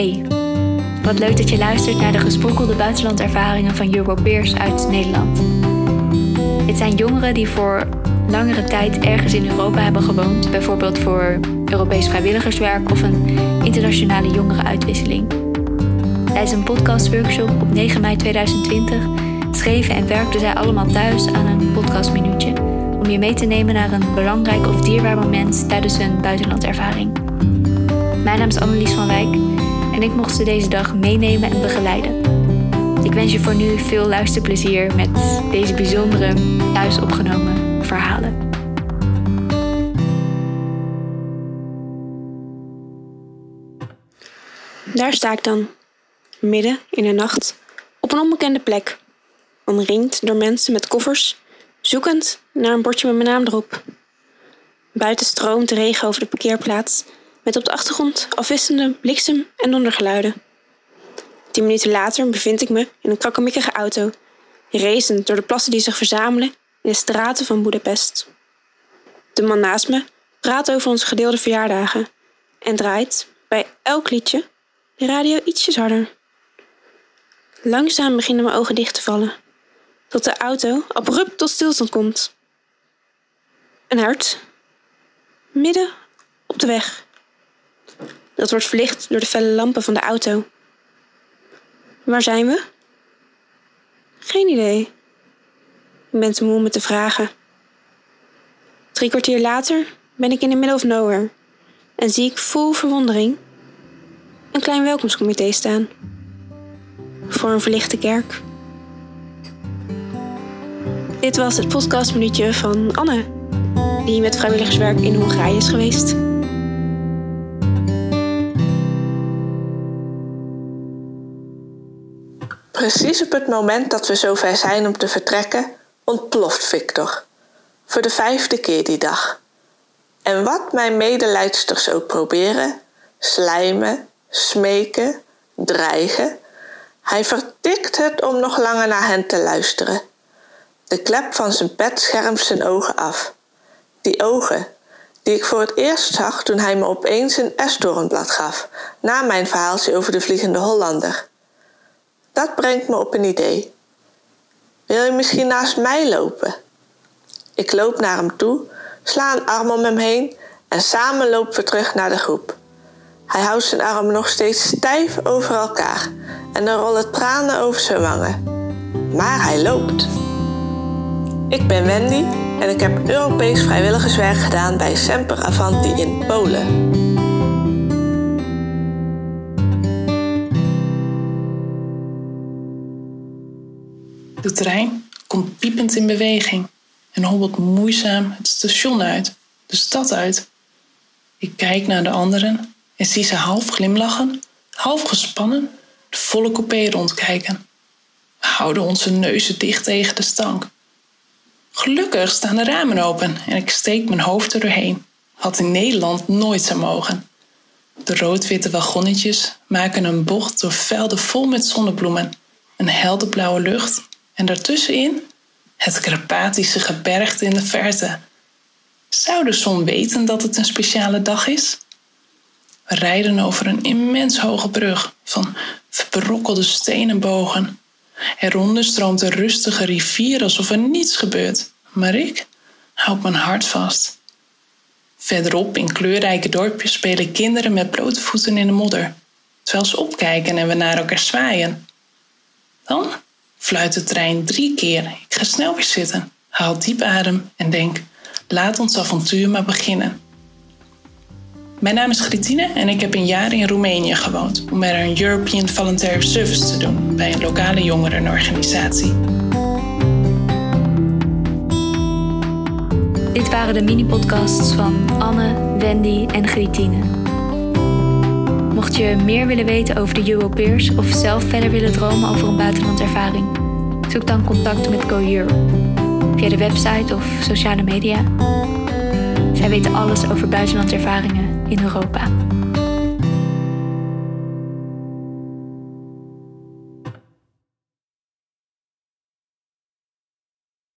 Hey, wat leuk dat je luistert naar de gesprokkelde buitenlandervaringen van Europeers uit Nederland. Het zijn jongeren die voor langere tijd ergens in Europa hebben gewoond, bijvoorbeeld voor Europees vrijwilligerswerk of een internationale jongerenuitwisseling. Tijdens een podcastworkshop op 9 mei 2020 schreven en werkten zij allemaal thuis aan een podcastminuutje om je mee te nemen naar een belangrijk of dierbaar moment tijdens hun buitenlandervaring. Mijn naam is Annelies van Wijk en ik mocht ze deze dag meenemen en begeleiden. Ik wens je voor nu veel luisterplezier met deze bijzondere thuis opgenomen verhalen. Daar sta ik dan, midden in de nacht, op een onbekende plek, omringd door mensen met koffers, zoekend naar een bordje met mijn naam erop. Buiten stroomt de regen over de parkeerplaats, met op de achtergrond afwisselende bliksem- en dondergeluiden. Tien minuten later bevind ik me in een krakkemikkige auto, racend door de plassen die zich verzamelen in de straten van Budapest. De man naast me praat over onze gedeelde verjaardagen en draait bij elk liedje de radio ietsjes harder. Langzaam beginnen mijn ogen dicht te vallen, tot de auto abrupt tot stilstand komt. Een hert, midden op de weg. Dat wordt verlicht door de felle lampen van de auto. Waar zijn we? Geen idee. Ik ben te moe om me te vragen. Drie kwartier later ben ik in the middle of nowhere en zie ik vol verwondering een klein welkomstcomité staan. Voor een verlichte kerk. Dit was het podcastminuutje van Anne, die met vrijwilligerswerk in Hongarije is geweest. Precies op het moment dat we zover zijn om te vertrekken, ontploft Victor. Voor de vijfde keer die dag. En wat mijn medeleidsters ook proberen, slijmen, smeken, dreigen, hij vertikt het om nog langer naar hen te luisteren. De klep van zijn pet schermt zijn ogen af. Die ogen, die ik voor het eerst zag toen hij me opeens een esdoornblad gaf, na mijn verhaaltje over de Vliegende Hollander. Dat brengt me op een idee. Wil je misschien naast mij lopen? Ik loop naar hem toe, sla een arm om hem heen en samen lopen we terug naar de groep. Hij houdt zijn armen nog steeds stijf over elkaar en er rollen tranen over zijn wangen. Maar hij loopt. Ik ben Wendy en ik heb Europees vrijwilligerswerk gedaan bij Semper Avanti in Polen. De trein komt piepend in beweging en hobbelt moeizaam het station uit, de stad uit. Ik kijk naar de anderen en zie ze half glimlachen, half gespannen, de volle coupé rondkijken. We houden onze neuzen dicht tegen de stank. Gelukkig staan de ramen open en ik steek mijn hoofd er doorheen. Had in Nederland nooit zo mogen. De rood-witte wagonnetjes maken een bocht door velden vol met zonnebloemen, een helderblauwe lucht en daartussenin het Karpatische gebergte in de verte. Zou de zon weten dat het een speciale dag is? We rijden over een immens hoge brug van verbrokkelde stenen bogen. Eronder stroomt een rustige rivier alsof er niets gebeurt, maar ik houd mijn hart vast. Verderop in kleurrijke dorpjes spelen kinderen met blote voeten in de modder, terwijl ze opkijken en we naar elkaar zwaaien. Dan fluit de trein drie keer. Ik ga snel weer zitten, haal diep adem en denk: laat ons avontuur maar beginnen. Mijn naam is Gritine en ik heb een jaar in Roemenië gewoond om er een European Volunteer Service te doen bij een lokale jongerenorganisatie. Dit waren de mini-podcasts van Anne, Wendy en Gritine. Mocht je meer willen weten over de Europeers of zelf verder willen dromen over een buitenlandervaring, zoek dan contact met Go Europe via de website of sociale media. Zij weten alles over buitenlandervaringen in Europa.